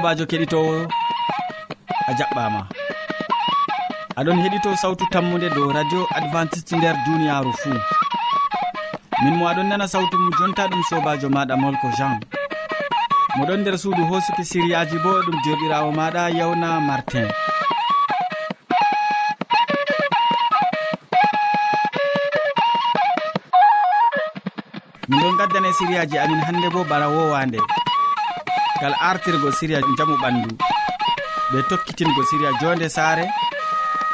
sobajo keɗitowo a jaɓɓama. Aɗon heɗito sawtu tammude dow radio adventiste nder duniyaru fuu. Min mo aɗon nana sawtu mum jonta ɗum sobajo maɗa molko jean. Moɗon nder suudu hosuki siriyaji bo ɗum joɗirawo maɗa yawna martin. Min ɗon gaddane siriyaji amin hande bo ɓara wowande. gal artirgo siriya jamu ɓandu. Ɓe tokkitingo siriya jonde saare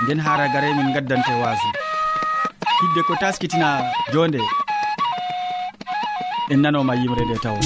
nden haragare min gaddante waso hidde ko taskitina jonde. En nanoma yimre nde taw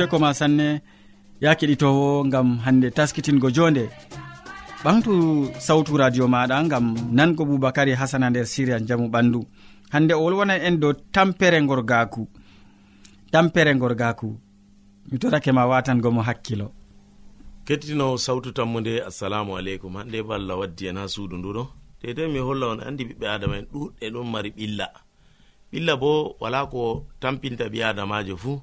useko ma sanne ya keɗitowo gam hande taskitingo jonde. Ɓamtu sawtu radio maɗa gam nango boubacary hasana nder siria jamu ɓandu. Hande o wolwona en dow tampere gorgaku tampere gorgaku mi torake ma watangomo hakkilo. Kettinowo sawtu tammude assalamu aleykum. Hande bo allah waddi en ha suudu nduɗo dedei mi holla on andi ɓiɓɓe adama en ɗuɗɗe ɗon mari ɓilla. Ɓilla bo wala ko tampinta ɓi adamajo fuu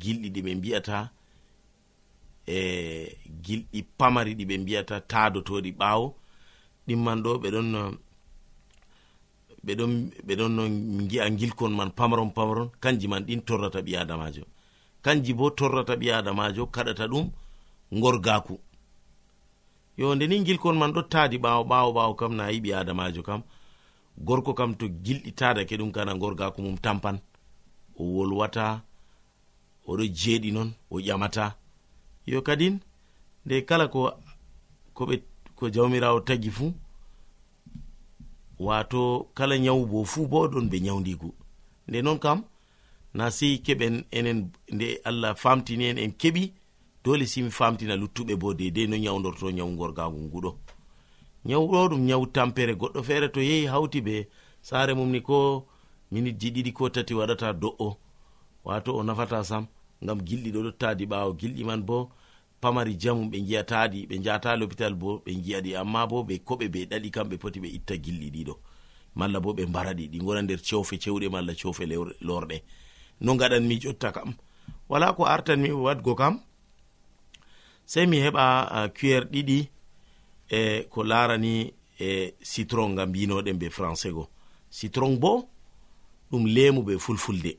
gilɗi ɗi ɓe mbiyata e gilɗi pamari ɗi ɓe mbiyata taadotoɗi ɓaawo. Ɗimman ɗo ɓeɗon ɓeɗon ɓeɗon no gi'a gilkon man pamaron pamaron. Kanji man ɗin torrata ɓi adamajo kanji bo torrata ɓi adamajo kaɗata ɗum gorgaku yo nde ni gilkon man ɗo taadi ɓaawo ɓaawo ɓaawo kam na yiɓi adamajo kam. Gorko kam to gilɗi tadake ɗum kana gorgaku mum tampan. O wolwata oɗo jeeɗi non o ƴamata. Yo kadin nde kala ko koɓe ko jawmirawo tagi fuu wato kala nyawu bo fuu bo ɗon ɓe nyawdigu nde non kam na sei keɓen enen nde allah famtini en en keɓi dole simi famtina luttuɓe bo dedei no nyawdorto nyawu gorgagu nguɗo. Nyawu ɗo ɗum nyawu tampere goɗɗo feere to yehi hawti be saare mum ni ko minitji ɗiɗi ko tati waɗata do'o. wato o nafata sam ngam gilɗi ɗo dottadi ɓawo. Gilɗi man bo pamari jamu ɓe giyataɗi ɓe jata lopital bo ɓe giyaɗi amma bo ɓe koɓe ɓe ɗaɗi kamɓe poti ɓe itta gilɗi ɗiɗo. Malla bo ɓe mbaraɗi. Ɗi gona nder cewfe cewɗe malla cewfe lorɗe. No gaɗanmi jotta kam. Wala ko artanmi wadgo kam sei mi heɓa cuer ɗiɗi e ko larani e citron gam mbinoɗen be français go. Citron bo ɗum lemu be fulfulde.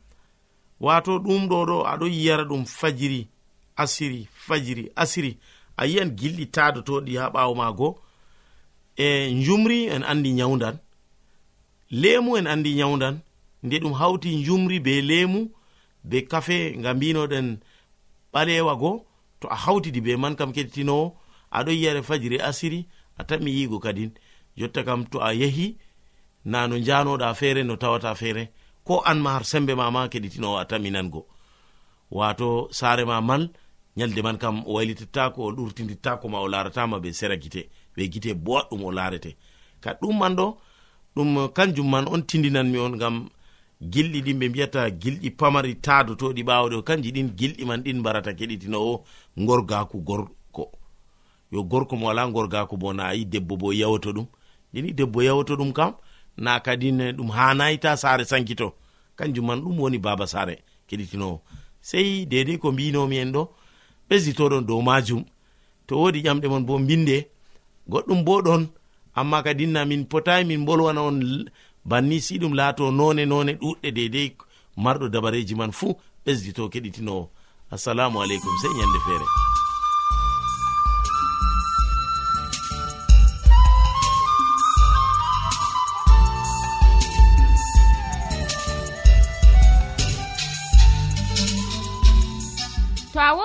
wato ɗum ɗo ɗo aɗo yiyara ɗum fajiri asiri fajiri asiri. A yiyan gilɗi tadotoɗi ha ɓawo mago e jumri en andi nyawdan lemu en andi nyawdan nde ɗum hawti jumri be lemu be kafe nga mbinoɗen ɓalewa go to a hawtidi be man kam keɗitinowo aɗo yiyare fajiri asiri a tami yigo kadin. Jotta kam to a yehi na no njanoɗa feere no tawata feere. ko an ma har sembe ma ma keɗitinowo a taminango wato sare ma man nyalde man kam o waylitittako o ɗurtidittako ma o laratama be sera gite be gite boɗɗum o larete. Ka ɗum man ɗo ɗum kanjum man on tindinanmi on gam gilɗi ɗin ɓe mbiyata gilɗi pamari taadotoɗi ɓawo o kanji ɗin gilɗi man ɗin mbarata keɗitinowo gorgaku gorko. Yo gorko mo wala gorgaku bo na ayi debbo bo yawoto ɗum. Ɗini debbo yawoto ɗum kam na kadin ne ɗum hanayta sare sankito. Kanjum man ɗum woni baba sare keɗitinowo. Sei dedei ko mbinomi en ɗo ɓesditoɗon dow majum. To wodi ƴamɗe mon bo mbinde goɗɗum bo ɗon. Amma kadinna min potai min bolwana on banni si ɗum laato none none ɗuɗɗe dedei marɗo dabareji man fuu ɓesdito keɗitinowo. Assalamu aleykum sei ñande feere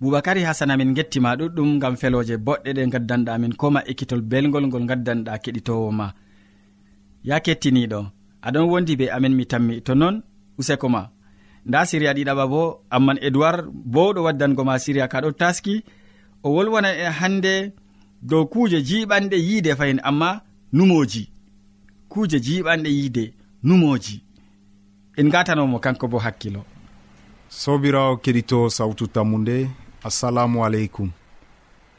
boubacary hasana min gettima ɗuɗɗum gam feloje boɗɗe ɗe gaddanɗa amin koma ekkitol belgol ngol gaddanɗa keɗitowo ma ya kettiniɗo aɗon wondi be amin mi tammi to noon useko ma. Nda siriya ɗiɗaɓa bo amman edoird bo ɗo waddangoma siriya ka ɗo taski. O wolwona e hande dow kuje jiɓanɗe yiide fayin amma numoji kuje jiɓanɗe yiide numoji en gatanomo kanko bo hakkilo. Sobirawo keɗito sawtu tammu nde assalamu aleykum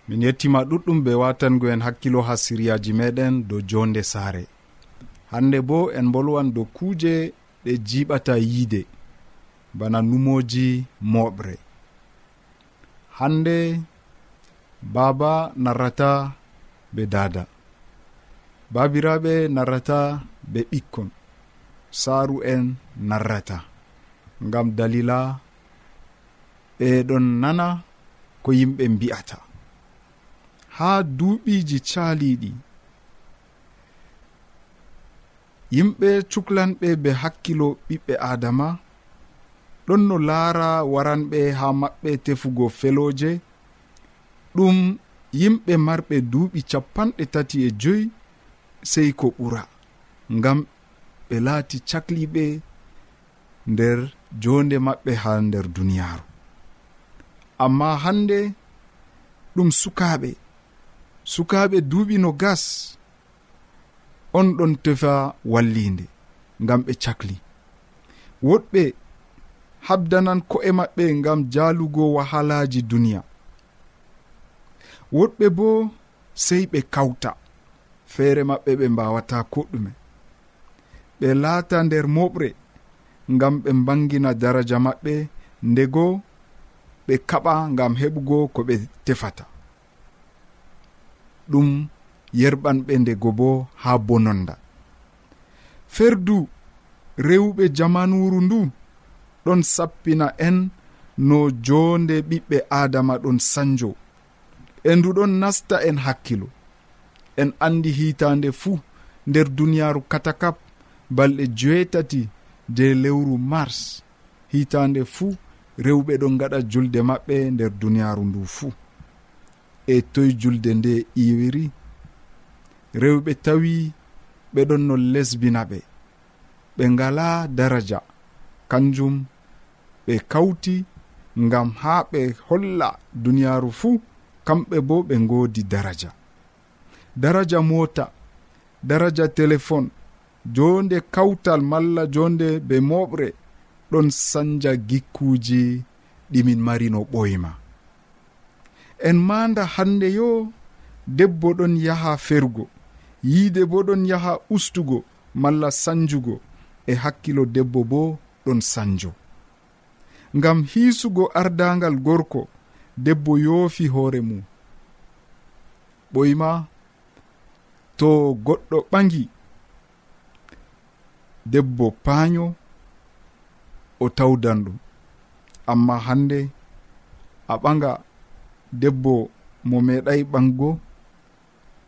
min yettima ɗuɗɗum ɓe watango en hakkilo ha siryaji meɗen dow jonde saare. Hande bo en bolwan dow kuuje ɗe jiɓata yiide bana numoji moɓre. Hande baaba narrata be dada. Babiraɓe narrata be ɓikkon. Saaru en narrata. Ngam dalila ɓeɗon nana ko yimɓe mbi'ata. Haa duuɓiiji caaliiɗi yimɓe cuklanɓe be hakkilo ɓiɓɓe aadama ɗon no laara waranɓe haa maɓɓe tefugo felooje ɗum yimɓe marɓe duuɓi capanɗe tati e joyi sey ko ɓura ngam ɓe laati cakliɓe nder jonde maɓɓe ha nder duniyaaru. amma hande ɗum sukaɓe sukaɓe duuɓi no gas. On ɗon tefa wallinde ngam ɓe cakli. Woɗɓe habdanan ko'e maɓɓe ngam jalugo wahalaji duniya. Woɗɓe bo sey ɓe kawta. Feere maɓɓe ɓe mbawata koɗɗume. Ɓe laata nder moɓre ngam ɓe bangina daraja maɓɓe ndego ɓe kaɓa gam heɓugo ko ɓe tefata. Ɗum yerɓanɓe ndego bo ha bononda. Ferdu rewɓe jamanuru ndu ɗon sappina en no jonde ɓiɓɓe adama ɗon sanjo. E ndu ɗon nasta en hakkilo en andi hitande fuu nder duniyaru katakap balɗe joetati de lewru mars. Hitande fuu rewɓe ɗon gaɗa julde maɓɓe nder duniyaaru ndu fuu e toye julde nde iwiri rewɓe tawi ɓeɗon no lesbina ɓe. Ɓe ngala daraja kanjum ɓe kawti ngam ha ɓe holla duniyaaru fuu kamɓe bo ɓe ngoodi daraja. Daraja moota daraja téléphone jonde kawtal malla jonde be moɓre ɗon sanja gikkuji ɗimin marino ɓoyma. En manda hande yo debbo ɗon yaha fergo yiide bo ɗon yaha ustugo malla sanjugo e hakkilo debbo bo ɗon sanjo. Ngam hiisugo ardangal gorko debbo yoofi hoore mum. Ɓoyma to goɗɗo ɓagi debbo paaño o tawdan ɗum. Amma hande a ɓaga debbo mo meeɗay ɓango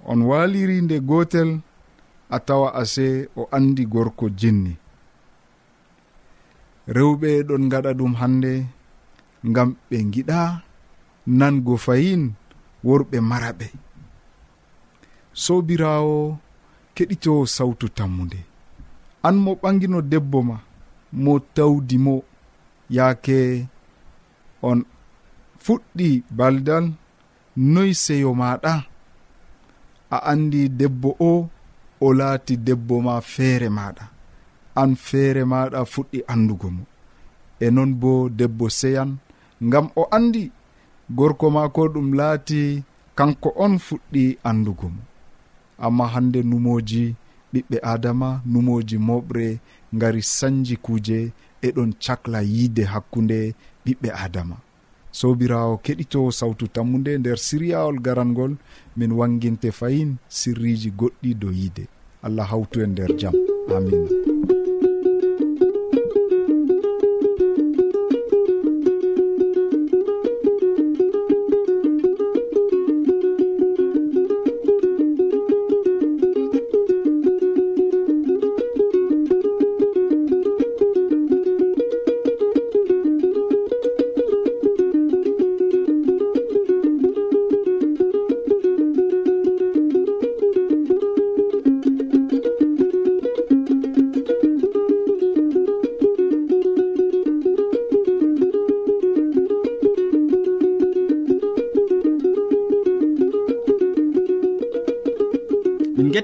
on waliri nde gotel a tawa ase o andi gorko jinni. Rewɓe ɗon gaɗa ɗum hande ngam ɓe giɗa nango fayin worɓe maraɓe. Sobirawo keɗito sawtu tammude an mo ɓangino debbo ma mo tawdi mo. Yaake on fuɗɗi baldal noy seyo maɗa a andi debbo o o laati debbo ma feere maɗa an feere maɗa fuɗɗi andugo mo. E non bo debbo seyan ngam o andi gorko maako ɗum laati kanko on fuɗɗi andugo mo. Amma hande numoji ɓiɓɓe adama numoji moɓre gari sanji kuuje eɗon cakla yiide hakkunde ɓiɓɓe adama. Sobirawo keɗito sawtu tammude nder siriyawol garangol min wanginte fayin sirriji goɗɗi dow yiide. Allah hawtu e nder jaam amina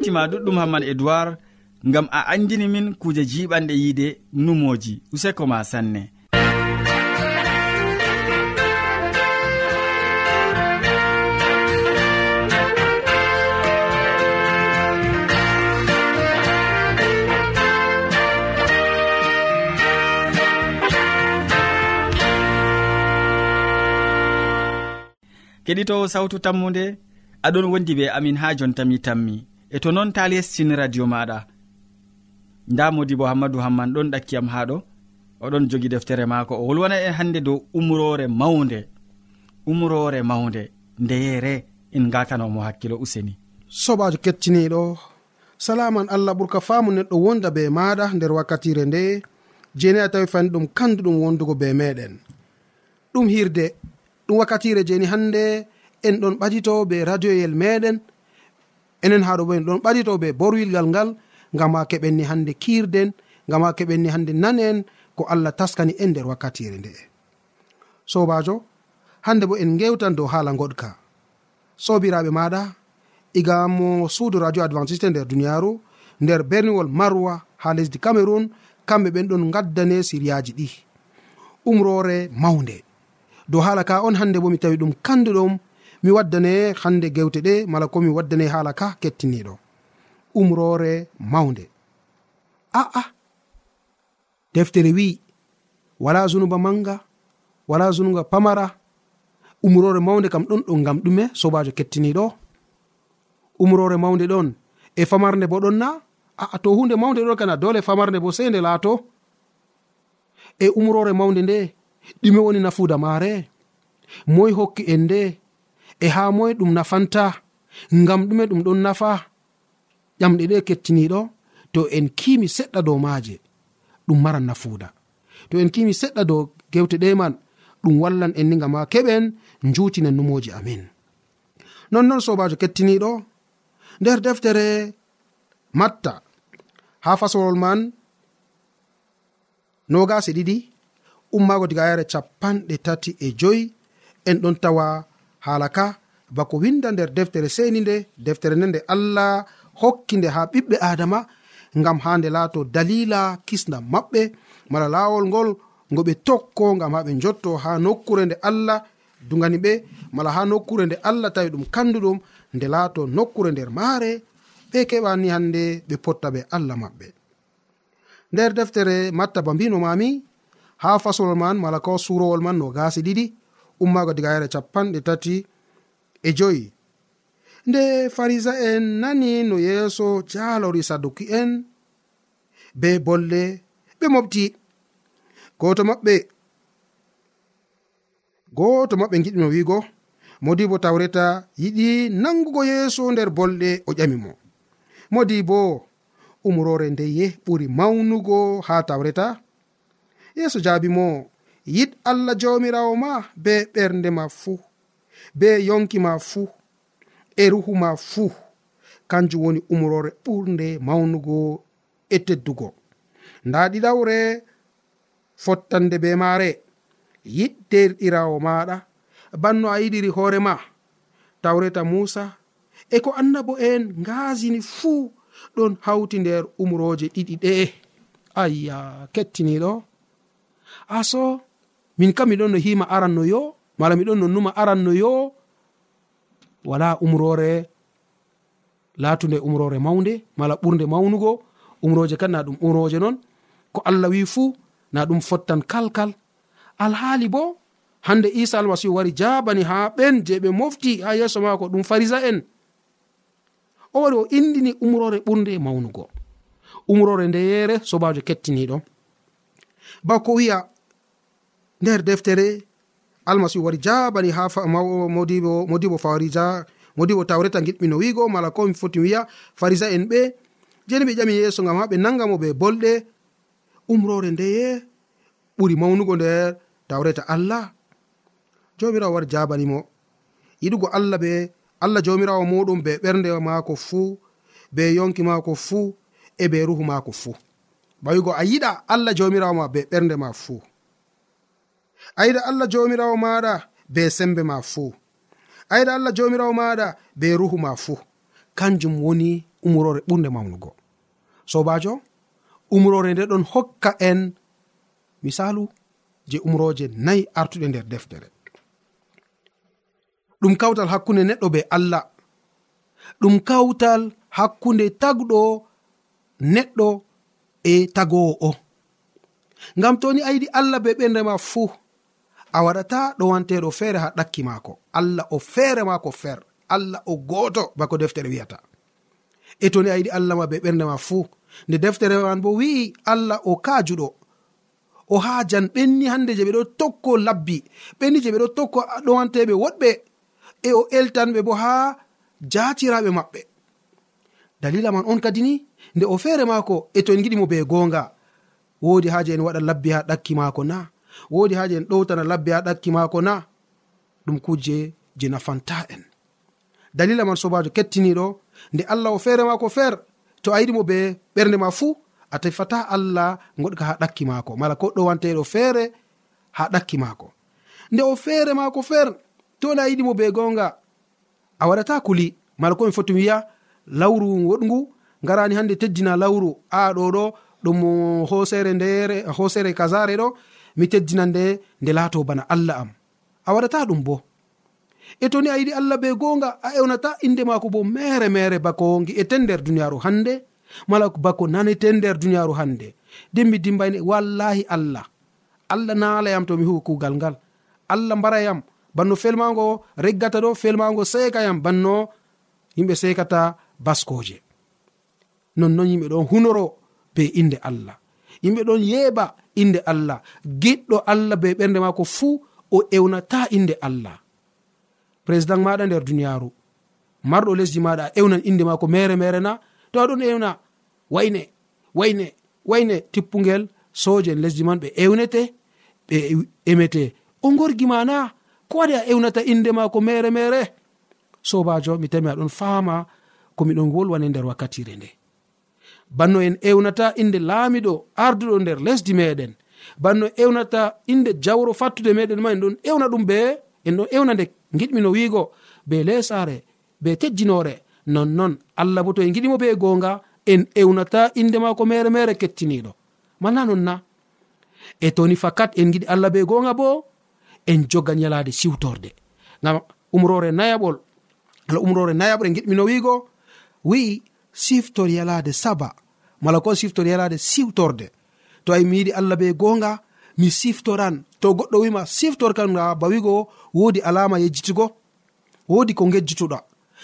gettima ɗuɗɗum hamman edoird gam a andini min kuje jiɓanɗe yiide numoji. Useko ma sanne. Keɗitowo sawtu tammude aɗon wondi be amin ha jontami tammi. e to noon ta lestin radio maɗa nda modi bo hammadou hamman ɗon ɗakkiyam ha ɗo. Oɗon jogi deftere maako. O wolwana e en hande dow umrore mawde umrore mawde ndeyere en gatanomo hakkilo useni. Sobajo kettiniɗo salaman allah ɓurka faamu neɗɗo wonda be maɗa nder wakkatire nde jeni a tawi fani ɗum kandu ɗum wondugo be meɗen ɗum hirde ɗum wakkatire jeni hande en ɗon ɓadito be radioyel meɗen enen haɗo bo en ɗon ɓaɗito be borwilgal ngal ngam ha keɓenni hande kiirden ngam ha keɓenni hande nan en ko allah taskani en nder wakkatire nde'e sobajo hande bo en gewtan dow haala goɗka. Sobiraɓe maɗa igamo suudu radio adventiste nder duniyaru nder berniwol marwa ha lesdi cameron kamɓe ɓen ɗon gaddane siriyaji ɗi. Umrore mawnde. Dow haala ka on hande bo mi tawi ɗum kanduɗom mi waddane hande gewte ɗe mala komi waddane hala ka kettiniɗo umrore mawde a'a deftere wi wala zunuba manga wala zunuba pamara. Umrore mawde kam ɗon ɗo gam ɗume sobajo kettiniɗo umrore mawde ɗon e famarde bo ɗon na aa to hunde mawde ɗon kana dole famarde bo sei nde laato. E umrore mawde nde ɗume woni nafuuda maare. Moy hokki en nde e ha moy ɗum nafanta ngam ɗume ɗum ɗon nafa ƴamɗe ɗe kettiniɗo to en kimi seɗɗa dow maaje ɗum maran nafuuda. To en kimi seɗɗa dow gewte ɗe man ɗum wallan en ni gam ha keɓen jutinen numoji amin. Nonnon sobajo kettiniɗo nder deftere matta ha fasolol man nogase ɗiɗi ummago diga yare capanɗe tati e joyi en ɗon tawa haala ka bako winda nder deftere seni nde deftere nde nde allah hokki nde ha ɓiɓɓe adama ngam ha nde laato dalila kisna maɓɓe mala lawol ngol ngo ɓe tokko ngam ha ɓe jotto ha nokkure nde allah dugani ɓe mala ha nokkure nde allah tawi ɗum kanduɗum nde laato nokkure nder maare ɓe keɓani hande ɓe potta ɓe allah maɓɓe. Nder deftere matta ba mbino mami ha fasolol man mala ko surowol man no gasi ɗiɗi ummaago diga yare capanɗe tati e joyi. Nde farisa en nani no yeeso jalori saduki en be bolle ɓe mofti goto maɓɓe goto maɓɓe giɗimo wiigo modibo tawreta yiɗi nangugo yeeso nder bolɗe o ƴami mo. Modi bo umrore ndeye ɓuri mawnugo ha tawreta. Yeeso jaabi mo yiɗ allah jawmirawo ma be ɓernde ma fuu be yonki ma fuu e ruhu ma fuu. Kanjum woni umrore ɓurde mawnugo e teddugo. Nda ɗiɗawre fottande be maare. Yiɗderɗirawo maɗa. Banno a yiɗiri hoore ma. Tawreta musa e ko annabo en ngaasini fuu ɗon hawti nder umroje ɗiɗi ɗe. Ayya kettiniɗo. Aso min kam miɗon no hima aranno yo mala miɗon no numa aranno yo wala umrore latunde umrore mawde mala ɓurde mawnugo umroje kan na ɗum umroje noon ko allah wi fuu na ɗum fottan kalkal. Alhaali bo hande isa almasihu wari jabani ha ɓen je ɓe mofti ha yeeso mako ɗum farisa en. O wari o indini umrore ɓurde mawnugo. Umrore ndeyere sobajo kettiniɗo bako wiya nder deftere almasihu wari jabani ha modibo modibo farija modibo tawreta giɗmino wigo mala ko mi foti wiya farisa en ɓe jeni ɓe ƴami yeeso gam ha ɓe nangamo ɓe bolɗe umrore ndeye ɓuri mawnugo nder tawreta allah. Jomirawo wari jabanimo yiɗugo allah be allah jomirawo muɗum be ɓernde maako fuu be yonki maako fuu e be ruhu maako fuu. Ɓawigo a yiɗa allah jomirawo ma be ɓernde ma fuu. ayiɗa allah jomirawo maɗa be sembe ma fuu ayiɗa allah jomirawo maɗa be ruhu ma fuu kanjum woni umrore ɓurde mawnugo sobajo umrore nde ɗon hokka en misalu je umroje nayi artuɗe nder deftere. Ɗum kawtal hakkunde neɗɗo be allah. Ɗum kawtal hakkunde tagɗo neɗɗo e tagowo o ngam toni ayiɗi allah be ɓerdema fuu a waɗata ɗo wanteɗo feere ha ɗakki maako. Allah o feere maako fer. Allah o gooto bako deftere wi'ata e to ni a yiɗi allah ma be ɓernde ma fuu. Nde deftere man bo wi'i allah o kaajuɗo. O haajan ɓenni hannde je ɓe ɗo tokko labbi. Ɓenni je ɓe ɗo tokko ɗowanteɓe woɗɓe. E o eltanɓe bo haa jaatiraɓe maɓɓe. Dalila man on kadi ni nde o feere maako e to en giɗimo be goonga. Woodi haaje en waɗa labbi ha ɗakki maako na wodi haaji en ɗowtana labbe ha ɗakki maako na ɗum kuje je nafanta en. Dalila man sobajo kettiniɗo nde allah o feere maako feer to a yiɗimo be ɓernde ma fuu a tefata allah goɗka ha ɗakki maako. Mala ko ɗowanteɗo feere ha ɗakki maako. Nde o feere maako feer to na a yiɗimo be gonga a waɗata kuli. Mala komi foti wiya lawru woɗgu ngarani hande teddina lawru a ɗo ɗo ɗum hosere ndere hosere kasare ɗo mi teddina nde nde laato bana allah am. A waɗata ɗum bo. E toni a yiɗi allah be goonga a ewnata inde maako bo mere mere bako gi'ete nder duniyaaru hannde mala bako nanete nder duniyaaru hannde. Nden dimbayne wallahi allah. Allah naalayam to mi huwi kuugal ngal. Allah mbarayam. Banno felmago reggata ɗo felmago seekayam. Banno yimɓe seekata baskoje nonnon yimɓe ɗon hunoro be inde allah. Yimɓe ɗon yeeɓa inde allah. Giɗɗo allah be ɓernde maako fuu o ewnata inde allah. Président maɗa nder duniyaaru. Marɗo lesdi maɗa a ewnan inde maako mere mere na. To aɗon ewna? Wayne wayne wayne tippugel soje en lesdi man ɓe ewnete ɓe emete. O gorgima na? Ko waɗi a ewnata inde maako mere mere? Sobajo mi tami aɗon fama komiɗon wolwane nder wakkatire nde. banno en ewnata inde laamiɗo arduɗo nder lesdi meɗen. Banno ewnata inde jawro fattude meɗen ma en ɗon ewna ɗum be en ɗon ewna nde giɗmino wiigo be lesare be tejjinore nonnon allah bo to en giɗimo be gonga en ewnata inde mako mere mere kettiniɗo mana non na? E toni fakat en giɗi allah be gonga bo en joga yalade siwtorde gam umrore nayaɓol ala umrore nayaɓre giɗmino wiigo wi'i siftor yalade saba mala ko siftor yalade siwtorde to ay mi yiɗi allah be gonga mi siftoran. To goɗɗo wima siftor kam ga ba wigo woodi alama yejjitugo wodi ko gejjituɗa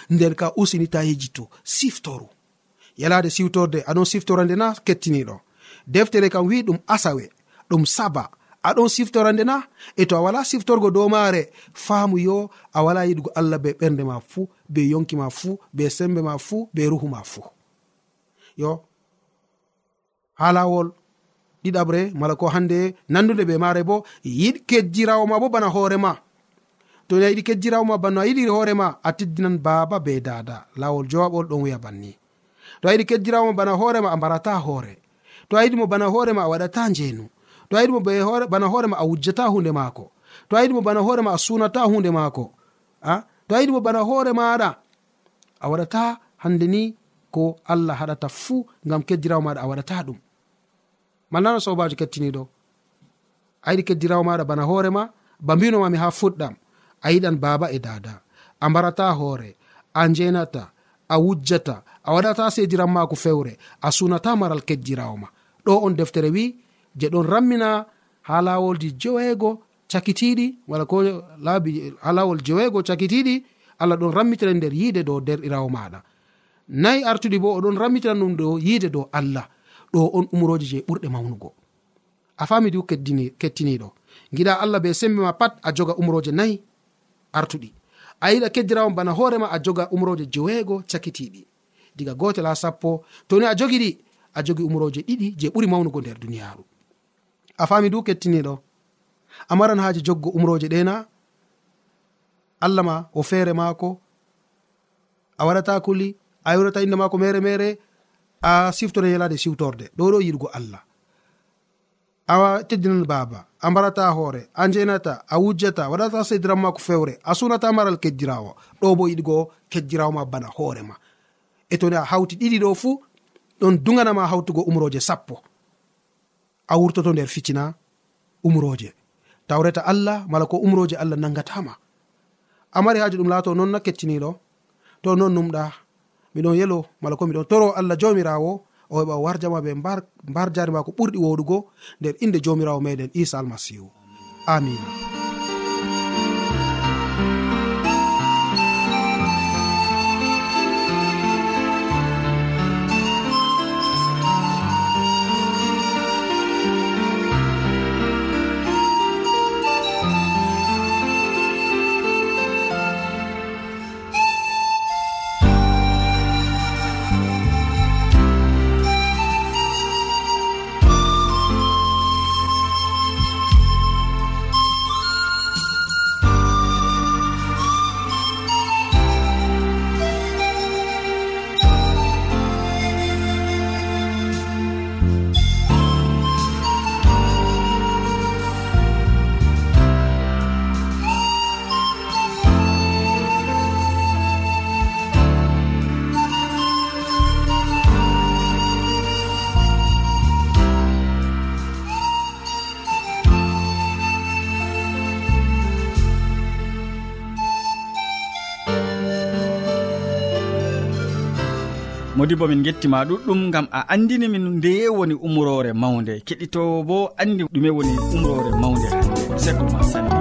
nden ka usinita yejjitu siftoru. Yalade siwtorde aɗon siftorande na kettiniɗo. Deftere kam wi ɗum asawe ɗum saba. aɗon siftorande na e to a wala siftorgo dow maare faamu yo a wala yiɗugo allah be ɓernde ma fuu be yonki ma fuu be sembe ma fuu be ruhu ma fuu. Yo ha lawol ɗiɗaɓre mala ko hande nandude be maare bo yiɗ kejjirawo ma bo bana hoorema to a yiɗi kejjirawo ma bano a yiɗi hoorema a teddinan baaba be dada lawol jowaɓol ɗon wiya banni. To a yiɗi kejjirawo ma bana hoorema a mbarata hoore. To a yiɗi mo bana hoorema a waɗata njeenu. to a yiɗimo bana hoorema a wujjata hunde maako. To a yiɗimo bana hoorema a sunata hunde maako. A to a yiɗimo bana hoore maɗa a waɗata hande ni ko allah haɗata fuu ngam keddirawo maɗa a waɗata ɗum. Malnano sobajo kettiniɗo a yiɗi keddirawo maɗa bana hoorema ba mbinomami ha fuɗɗam. A yiɗan baaba e dada a mbarata hoore a njenata a wujjata a waɗata sediran maako fewre a sunata maral kejjirawo ma. Ɗo on deftere wi je ɗon rammina ha lawolji jeweego cakitiɗi wala ko laabi ha lawol jeweego cakitiɗi allah ɗon rammitira nder yiide dow derɗirawo maɗa. Nayi artuɗi bo oɗon rammitira ɗum dow yiide dow allah ɗo on umroji je ɓurɗe mawnugo. A famidi hu kettiniɗo. Giɗa allah be sembe ma pat a joga umroje nayi artuɗi. A yiɗa keddirawon bana hoorema a joga umroje jeweego cakitiɗi. Diga gotel ha sappo toni a jogiɗi a jogi umroje ɗiɗi je ɓuri mawnugo nder duniyaru a fami du kettiniɗo a maran haji joggo umroje ɗena allah ma o feere maako. A waɗata kuli a yurata inde maako mere mere a siftore yalade siwtorde ɗo ɗo yiɗgo allah. A teddinan baaba a mbarata hoore a njenata a wujjata waɗata sediran ma ko fewre a sunata maral keddirawo ɗo bo yiɗgo keddirawo ma bana hoorema e toni a hawti ɗiɗi ɗo fuu ɗon duganama hawtugo umroje sappo. a wurtoto nder ficina umroje. Tawreta allah mala ko umroje allah nangatama. A mari haaji ɗum laato noon na kettiniɗo to non numɗa miɗon yelo mala ko miɗon toro allah jomirawo o heɓa warjama ɓe mbar jari ma ko ɓurɗi woɗugo nder inde jomirawo meɗen isa almasihu. Amina modibo min gettima ɗuɗɗum gam a andini min nde woni umrore mawde keɗitowo bo andi ɗume woni umrore mawde hande seko sanni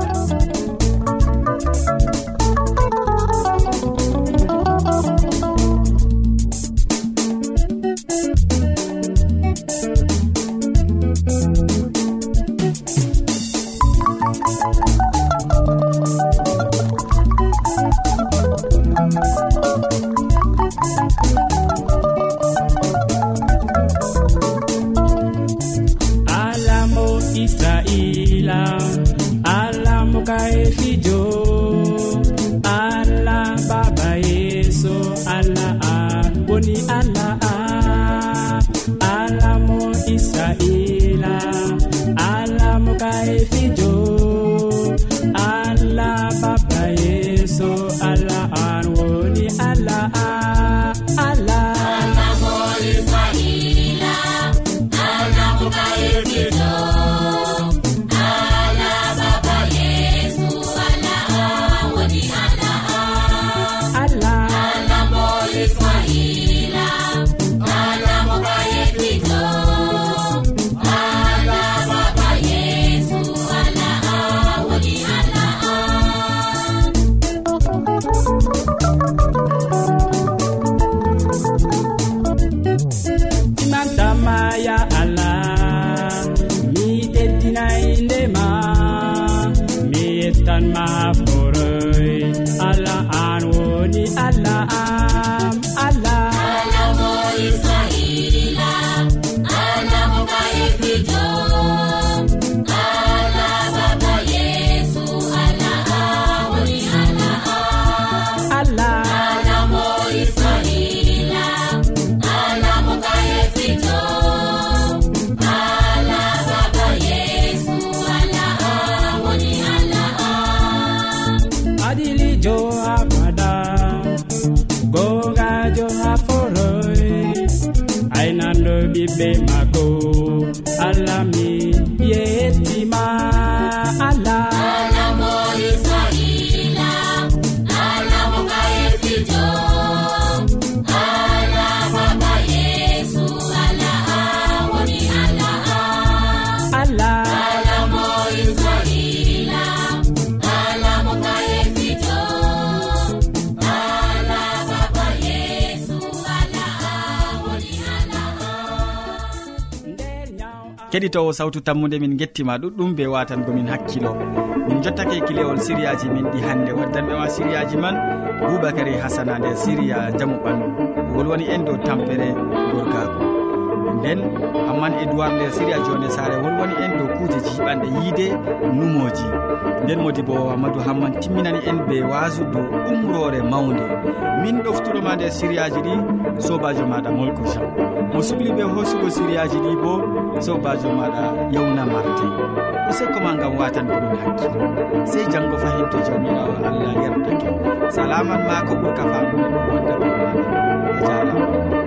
lami keɗitowo sawtu tammude min gettima ɗuɗɗum be watangomin hakkilo. Min jottake kilewol siriyaji min ɗi hannde waddanɓe ma siriyaji man boubacary hasana nder siriya jamu ɓandu. Wolwoni en dow tampere gorgako nden amman edoird nder séria jone sare wolwoni en dow kuuje jiɓanɗe yiide numoji nden modi bo amadou hamman timminani en be wasu dow umrore mawde min ɗoftuɗoma nder sériyaji ɗi sobajo maɗa molko jean mo subli ɓe hoosugo sériyaji ɗi bo sobajo maɗa yewna martin usekoma e gam watan ko ɗum sey janggo fahin to jamirawo allah yerdake salaman ma ko ɓurka famuɗe wonda ɓe maɗa a jarama